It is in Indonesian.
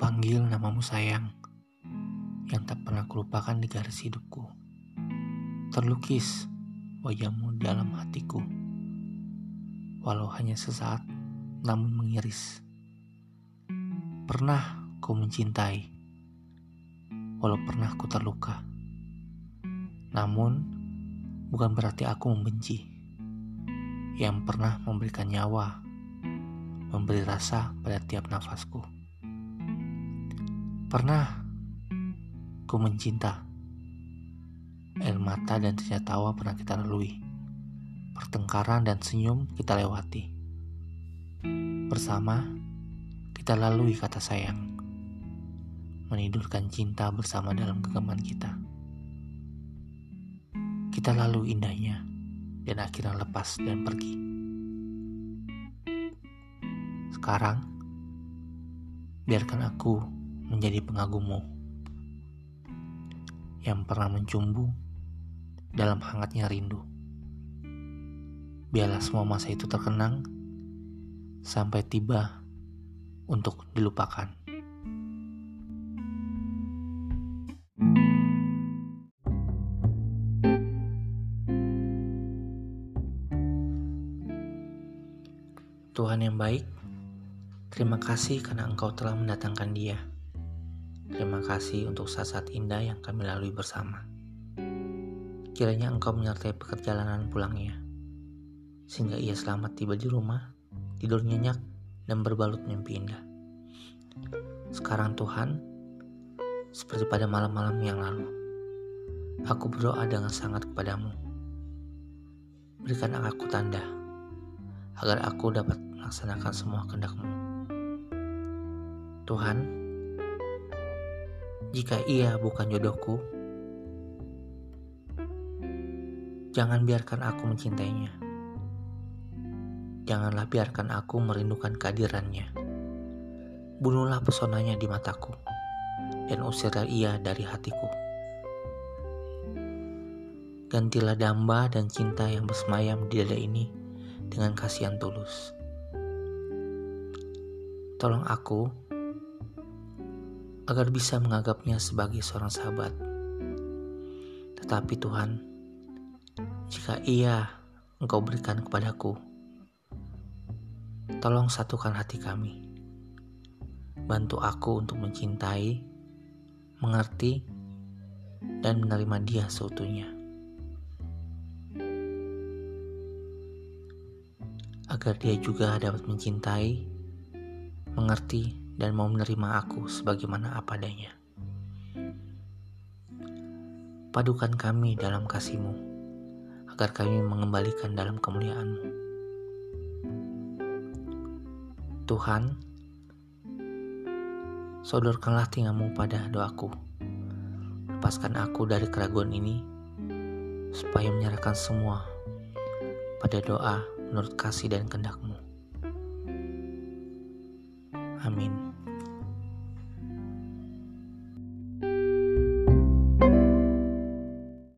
panggil namamu sayang, yang tak pernah kulupakan di garis hidupku. Terlukis wajahmu dalam hatiku, walau hanya sesaat, namun mengiris. Pernah ku mencintai, walau pernah ku terluka. Namun, bukan berarti aku membenci. Yang pernah memberikan nyawa, memberi rasa pada tiap nafasku. Pernah ku mencinta. Air mata dan ternyata tawa pernah kita lalui. Pertengkaran dan senyum kita lewati. Bersama, kita lalui kata sayang. Menidurkan cinta bersama dalam genggaman kita. Kita lalu indahnya dan akhirnya lepas dan pergi. Sekarang, biarkan aku menjadi pengagummu yang pernah mencumbu dalam hangatnya rindu. Biarlah semua masa itu terkenang sampai tiba untuk dilupakan. Tuhan yang baik, terima kasih karena Engkau telah mendatangkan Dia. Terima kasih untuk saat-saat indah yang kami lalui bersama. Kiranya Engkau menyertai perjalanan pulangnya, sehingga ia selamat tiba di rumah, tidur nyenyak, dan berbalut mimpi indah. Sekarang Tuhan, seperti pada malam-malam yang lalu, aku berdoa dengan sangat kepadamu. Berikan aku tanda agar aku dapat melaksanakan semua kehendakmu. Tuhan, jika ia bukan jodohku, jangan biarkan aku mencintainya. Janganlah biarkan aku merindukan kehadirannya. Bunuhlah pesonanya di mataku, dan usirlah ia dari hatiku. Gantilah damba dan cinta yang bersemayam di dada ini dengan kasihan tulus. Tolong aku agar bisa menganggapnya sebagai seorang sahabat. Tetapi Tuhan, jika ia Engkau berikan kepadaku, tolong satukan hati kami. Bantu aku untuk mencintai, mengerti, dan menerima dia seutuhnya. agar dia juga dapat mencintai, mengerti, dan mau menerima aku sebagaimana apa adanya. Padukan kami dalam kasihmu, agar kami mengembalikan dalam kemuliaanmu. Tuhan, sodorkanlah tinggalmu pada doaku. Lepaskan aku dari keraguan ini, supaya menyerahkan semua pada doa menurut kasih dan kehendakmu. Amin.